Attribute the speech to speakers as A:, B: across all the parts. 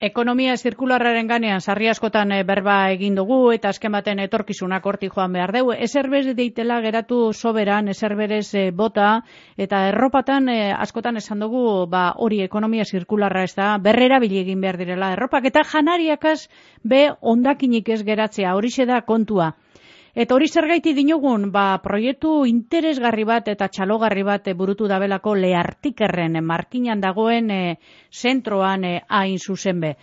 A: Ekonomia zirkularraren ganean sarri askotan eh, berba egin dugu eta azken baten etorkizunak horti joan behar dugu. Ezer bez deitela geratu soberan, ezer berez eh, bota eta erropatan eh, askotan esan dugu ba, hori ekonomia zirkularra ez da berrera egin behar direla erropak eta janariakaz be ondakinik ez geratzea hori da kontua. Eta hori zer gaiti dinogun, ba, proiektu interesgarri bat eta txalogarri bat burutu dabelako lehartikerren markinan dagoen e, zentroan e, hain zuzen be.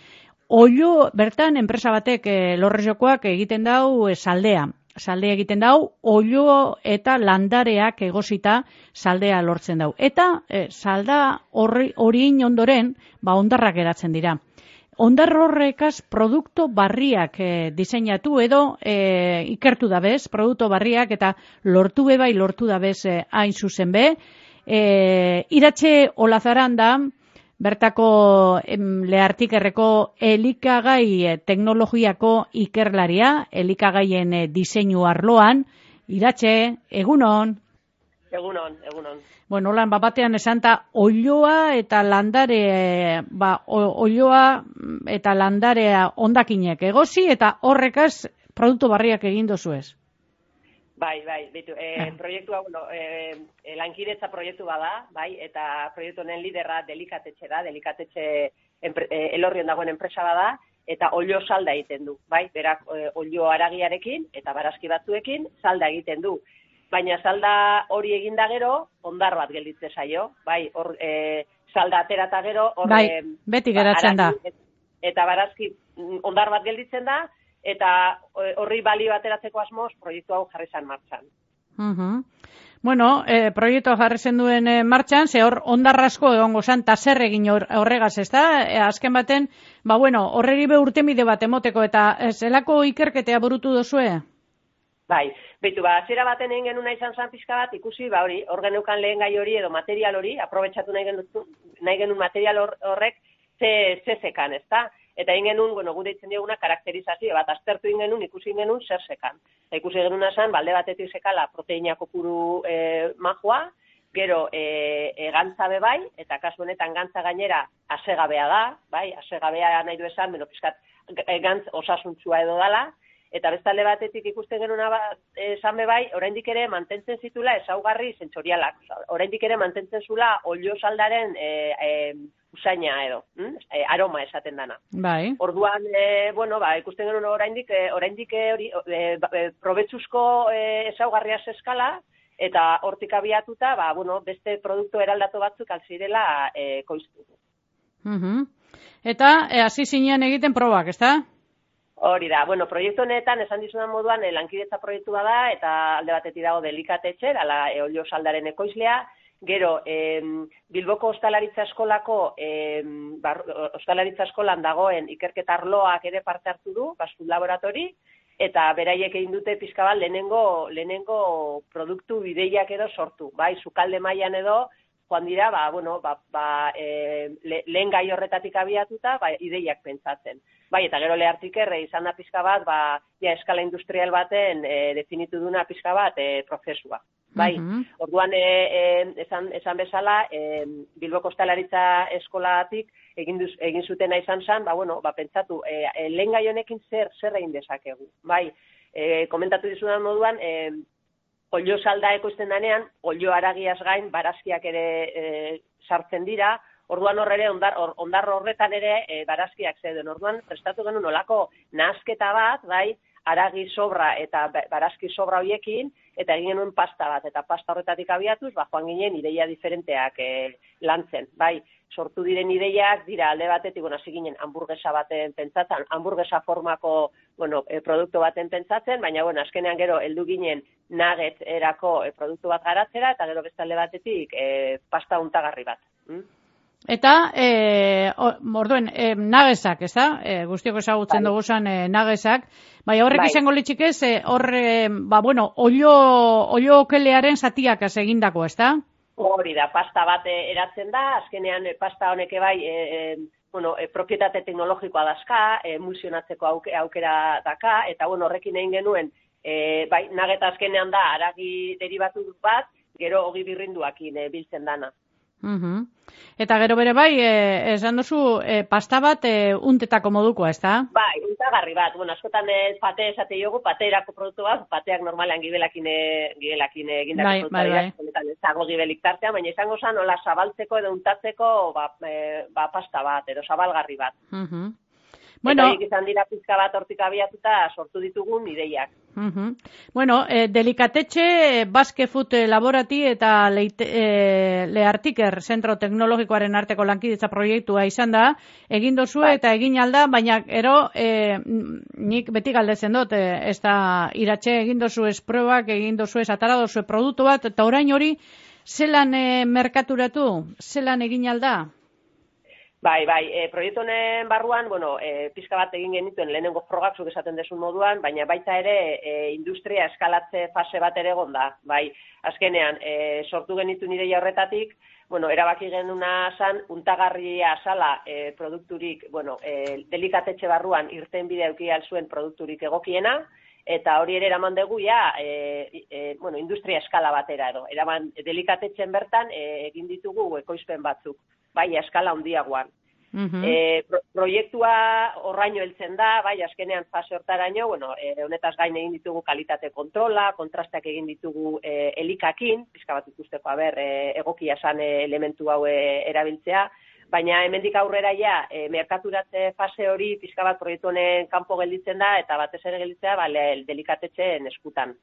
A: Oio, bertan, enpresa batek e, lorrezokoak egiten dau e, saldea. Saldea egiten dau, oio eta landareak egosita saldea lortzen dau. Eta e, salda hori, hori ondoren, ba, ondarrak geratzen dira ondar horrekaz produkto barriak e, diseinatu edo e, ikertu da bez, produkto barriak eta lortu be bai lortu da bez e, hain zuzen be. E, iratxe olazaran da, bertako em, lehartik erreko elikagai teknologiako ikerlaria, elikagaien e, diseinu arloan, iratxe, egunon?
B: Egunon, egunon.
A: Bueno, lan, batean esan ta, oioa eta landare, ba, oioa eta landarea ondakinek egozi eta horrekaz produktu barriak egin dozu ez?
B: Bai, bai, ditu, e, eh, proiektua, bueno, e, lankiretza proiektu bada, bai, eta proiektu honen liderra delikatetxe da, delikatetxe empre, e, elorrion dagoen enpresa bada, eta olio salda egiten du, bai, berak e, olio aragiarekin eta barazki batzuekin salda egiten du baina salda hori eginda gero, ondar bat gelditze zaio, bai, hor, e, salda aterata gero, hor,
A: bai, beti geratzen da.
B: Eta barazki mm, ondar bat gelditzen da, eta e, horri bali bateratzeko asmoz, proiektu hau jarri zan martxan.
A: Uh Bueno, e, proiektu jarri zen duen e, martxan, ze hor ondarrasko egongo zan, ta zer egin horregaz, ez da? E, azken baten, ba bueno, horreri be urtemide bat emoteko, eta zelako ikerketea burutu dozue?
B: Bai, betu ba, zera baten egin genuna izan zan pizka bat, ikusi, ba hori, hor genukan lehen gai hori edo material hori, aprobetsatu nahi genuen, nahi genuen material horrek ze, ze zekan, ez da? Eta egin genuen, bueno, gure itzen dioguna karakterizazio, bat aztertu egin genuen, ikusi genuen zer zekan. Eta ikusi genuen esan, balde batetik zekala proteina kopuru e, majua, gero e, e, gantza bai, eta kasu honetan gantza gainera asegabea da, bai, asegabea nahi du esan, beno, pizkat, e, gantz osasuntzua edo dala, eta bestalde batetik ikusten genuna bat esan bai, oraindik ere mantentzen zitula ezaugarri sentsorialak. Oraindik ere mantentzen zula olio saldaren e, e, usaina edo, hm? e, aroma esaten dana.
A: Bai.
B: Orduan, e, bueno, ba, ikusten genuen oraindik e, oraindik hori e, e, probetxuzko e, ezaugarria eskala eta hortik abiatuta, ba, bueno, beste produktu eraldatu batzuk alzirela e, koiztu.
A: Mhm. Eta hasi e, egiten probak, ezta?
B: Hori da, bueno, proiektu honetan, esan dizudan moduan, e, lankidetza proiektu bada, eta alde batetik dago delikatetxe, ala eolio saldaren ekoizlea, gero, e, Bilboko Ostalaritza Eskolako, e, bar, Ostalaritza Eskolan dagoen ikerketa arloak ere parte hartu du, basfut laboratori, eta beraiek egin dute pizkabal lehenengo, lehenengo produktu bideiak edo sortu, bai, sukalde mailan edo, joan dira, ba, bueno, ba, ba, e, le, lehen gai horretatik abiatuta, ba, ideiak pentsatzen. Bai, eta gero lehartik erre izan da pizka bat, ba, ja, eskala industrial baten e, definitu duna pizka bat e, prozesua. Bai, mm orduan e, e, esan, esan bezala, e, Bilbo Kostalaritza eskolatik egin, duz, egin zutena izan zen, ba, bueno, ba, pentsatu, e, e, lehen gai honekin zer, zer egin dezakegu. Bai, e, komentatu dizudan moduan, e, olio salda ekoizten danean, olio aragiaz gain, barazkiak ere e, sartzen dira, orduan horre ere, ondar, ondar horretan ere e, barazkiak zeuden. Orduan, prestatu genuen olako nazketa bat, bai, aragi sobra eta barazki sobra hoiekin, eta egin genuen pasta bat, eta pasta horretatik abiatuz, ba, joan ginen ideia diferenteak e, lantzen, bai, sortu diren ideiak, dira alde batetik, bueno, ginen hamburguesa baten pentsatzen, hamburguesa formako, bueno, e, produktu baten pentsatzen, baina, bueno, azkenean gero, heldu ginen nugget erako e, produktu bat garatzera, eta gero beste alde batetik, e, pasta untagarri bat. Hm?
A: Eta, e, orduen, e, nagesak, ez da? E, guztiok ezagutzen bai. dugu zan e, nagesak. Bai, horrek bai. izango litxik ez, e, horre, ba, bueno, olio, olio okelearen zatiak ez egindako, ez da?
B: Hori da, pasta bat eratzen da, azkenean pasta honek bai, e, e, bueno, e, propietate teknologikoa dazka, emulsionatzeko aukera daka, eta bueno, horrekin egin genuen, e, bai, nageta azkenean da, aragi deribatu bat, gero hogi birrinduakin e, biltzen dana.
A: Mhm. Eta gero bere bai, e, esan duzu, e, pasta bat e, untetako modukoa, ez da?
B: Bai, untagarri bat. Bueno, askotan ez pate esate jogu, pateerako produktu bat, pateak normalean gibelakin, gibelakin egindako
A: bai, bai, bai.
B: ez dago gibelik tartea, baina izango zan, hola zabaltzeko edo untatzeko ba, e, ba, pasta bat, edo zabalgarri bat.
A: Mhm.
B: Bueno, eta izan dira pizka bat hortik abiatuta sortu ditugun ideiak.
A: Uh Bueno, eh, delikatetxe Basque Food Laborati eta leite, eh, Leartiker Zentro Teknologikoaren arteko lankidetza proiektua izan da, egin dozu bai. eta egin alda, baina ero eh, nik beti galdetzen dut, eh, ez da iratxe egin dozu ez probak, egin dozu ez atara dozu produktu bat, eta orain hori zelan eh, merkaturatu, zelan egin alda?
B: Bai, bai, e, proiektu honen barruan, bueno, e, pizka bat egin genituen lehenengo frogak zuk esaten desun moduan, baina baita ere e, industria eskalatze fase bat ere gonda. Bai, azkenean, e, sortu genitu nire horretatik, bueno, erabaki genuna zan, untagarria sala e, produkturik, bueno, e, delikatetxe barruan irten bide auki zuen produkturik egokiena, eta hori ere eraman dugu ja, e, e, bueno, industria eskala batera edo. Eraman delikatetxen bertan e, egin ditugu ekoizpen batzuk bai, eskala handiagoan.
A: Mm
B: proiektua horraino heltzen da, bai, askenean fase hortaraino, bueno, e, honetaz gain egin ditugu kalitate kontrola, kontrasteak egin ditugu e, elikakin, pizka bat ikusteko, aber, e, egokia san elementu hau erabiltzea, baina hemendik aurrera ja, e, merkaturatze fase hori pizka bat proiektu honen kanpo gelditzen da, eta batez ere gelditzea, ba, delikatetzen eskutan.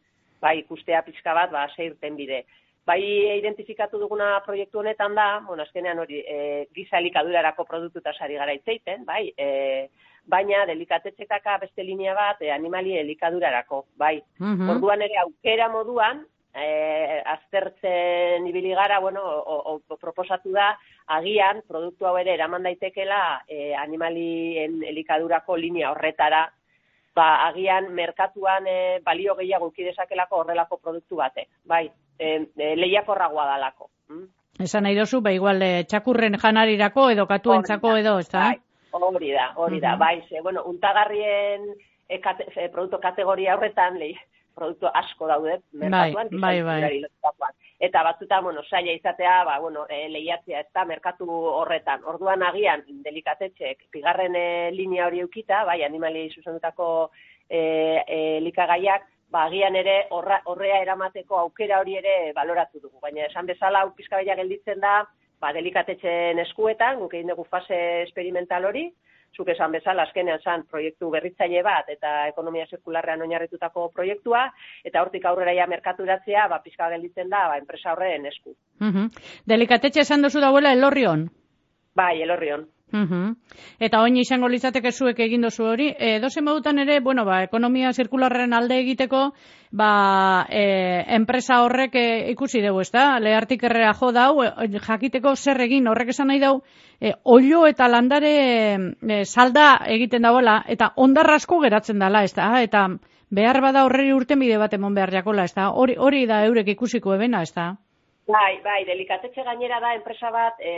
B: Bai, ikustea pizka bat, ba, seirten bide. Bai identifikatu duguna proiektu honetan da, bueno, azkenean hori, e, giza elikadurarako produktu eta sari gara itzeiten, bai, e, baina delikatetxekaka beste linea bat e, animali elikadurarako, bai.
A: Mm
B: Orduan ere aukera moduan, e, aztertzen ibili gara, bueno, o, o, proposatu da, agian, produktu hau ere eraman daitekela e, animalien elikadurako linea horretara, ba, agian merkatuan e, balio gehiago ukidezakelako horrelako produktu batek, bai e, e, lehiakorragoa dalako. Mm?
A: Esan nahi dozu, ba, igual, e, txakurren janarirako edo katuentzako edo, ez da? Bai,
B: hori da, hori da, bai, ze, bueno, untagarrien e, kate, e, produktu kategoria horretan, lehi, produktu asko daude, merkatuan,
A: bai, bai, bai.
B: Eta batzuta, bueno, saia izatea, ba, bueno, e, lehiatzea ez da, merkatu horretan. Orduan agian, delikatetxek, pigarren e, linea hori eukita, bai, animali zuzendutako e, e, likagaiak, ba, agian ere horra, horrea eramateko aukera hori ere baloratu dugu. Baina esan bezala, hau pizkabaia gelditzen da, ba, delikatetzen eskuetan, guk egin dugu fase experimental hori, zuk esan bezala, azkenean zan proiektu berritzaile bat eta ekonomia zirkularrean oinarritutako proiektua, eta hortik aurrera ja merkaturatzea, ba, pizka gelditzen da, ba, enpresa horren esku.
A: Uh Delikatetxe esan duzu dauela elorrion?
B: Bai, elorrion.
A: Uhum. Eta oin izango litzateke zuek egin dozu hori. E, doze modutan ere, bueno, ba, ekonomia zirkularren alde egiteko, ba, e, enpresa horrek e, ikusi dugu, ez da? Lehartik errea jo dau, e, jakiteko zer egin horrek esan nahi dau, e, olio eta landare e, salda egiten dagoela, eta ondarrasko geratzen dela, ez da? Eta behar bada horreri urten bide bat emon behar jakola, ez da? Hori, hori da eurek ikusiko ebena, ez da?
B: Bai, bai, delikatetxe gainera da enpresa bat e,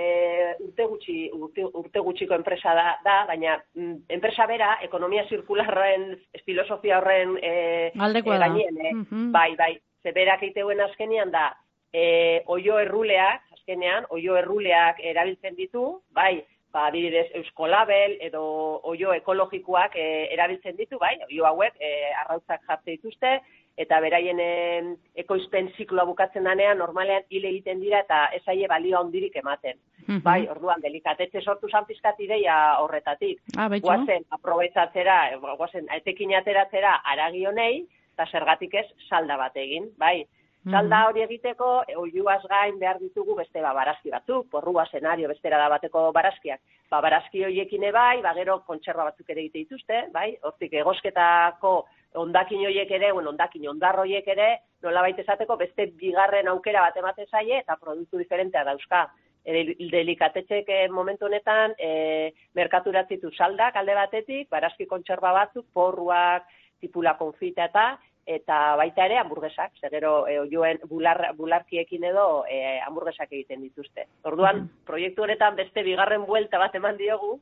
B: urte, gutxi, urte, urte gutxiko enpresa da, da baina mm, enpresa bera, ekonomia zirkularren, filosofia horren e,
A: e,
B: gainien, e, bai, bai, zeberak eiteuen azkenian da, e, oio erruleak, azkenean, oio erruleak erabiltzen ditu, bai, ba, adibidez, Eusko Label edo oio ekologikoak e, erabiltzen ditu, bai, oio hauek e, arrautzak jartze dituzte, eta beraien ekoizpen zikloa bukatzen danean normalean hil egiten dira eta esaie balio handirik ematen.
A: Mhm.
B: Bai, orduan delikatetxe sortu san pizkat ideia horretatik.
A: Ah,
B: guazen aprobetzatzera, guazen etekin ateratzera aragi honei eta zergatik ez salda bat egin, bai.
A: Mhm.
B: Salda hori egiteko, oiuaz gain behar ditugu beste ba, barazki batzuk, porrua senario bestera da bateko barazkiak. Ba, barazki horiekin bai, ba, gero kontserba batzuk ere egite dituzte, bai, hortik egosketako ondakin hoiek ere, bueno, ondakin ondar hoiek ere, nola baita esateko, beste bigarren aukera bat ematen zaie, eta produktu diferentea dauzka. E, delikatetxek eh, momentu honetan, e, merkaturatzitu saldak alde batetik, barazki kontserba batzuk, porruak, tipula konfita eta, eta baita ere hamburguesak, segero e, joen bular, bularkiekin edo e, hamburguesak egiten dituzte. Orduan, proiektu honetan beste bigarren buelta bat eman diogu,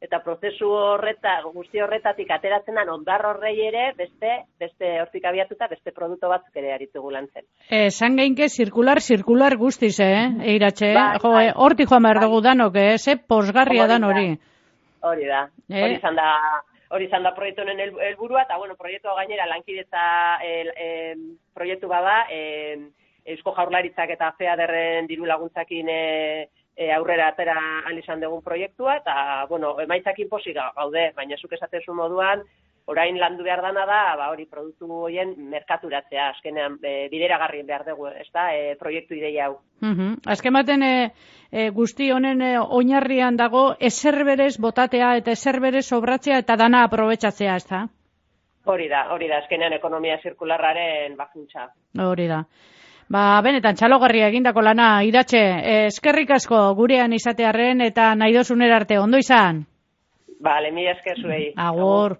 B: eta prozesu horreta, guzti horretatik ateratzen den ondar horrei ere, beste, beste hortik abiatuta, beste produktu batzuk ere aritugu lantzen.
A: Esan geinke, zirkular, zirkular guztiz, eh, eiratxe?
B: Bai,
A: jo,
B: bai.
A: eh, hortik joan behar
B: Bai.
A: dugu danok, eh, ze posgarria
B: Hori
A: dan
B: da.
A: hori.
B: Hori da,
A: Eh?
B: hori izan da, hori izan da proiektu honen hel- helburua, eta bueno, proiektu hau gainera lankidetza el, em, proiektu bada, em, Eusko Jaurlaritzak eta FEADERren diru laguntzakin e, e, aurrera atera ahal izan dugun proiektua, eta, bueno, emaitzakin posi ga- gaude, baina zuk esatezu moduan, orain landu behar dana da, ba, hori produktu horien merkaturatzea, azkenean e, bideragarri behar dugu, ez da, e, proiektu ideia hau.
A: Mhm. Azken baten e, e, guzti honen e, oinarrian dago ezer berez botatea eta ezer berez sobratzea eta dana aprobetsatzea, ez da?
B: Hori da, hori da, azkenean ekonomia zirkularraren bakuntza.
A: Hori da. Ba, benetan, txalogarria egindako lana, iratxe, e, eskerrik asko gurean izatearren eta nahi dozuner arte, ondo izan?
B: Vale, mi esker zuei.
A: Agur.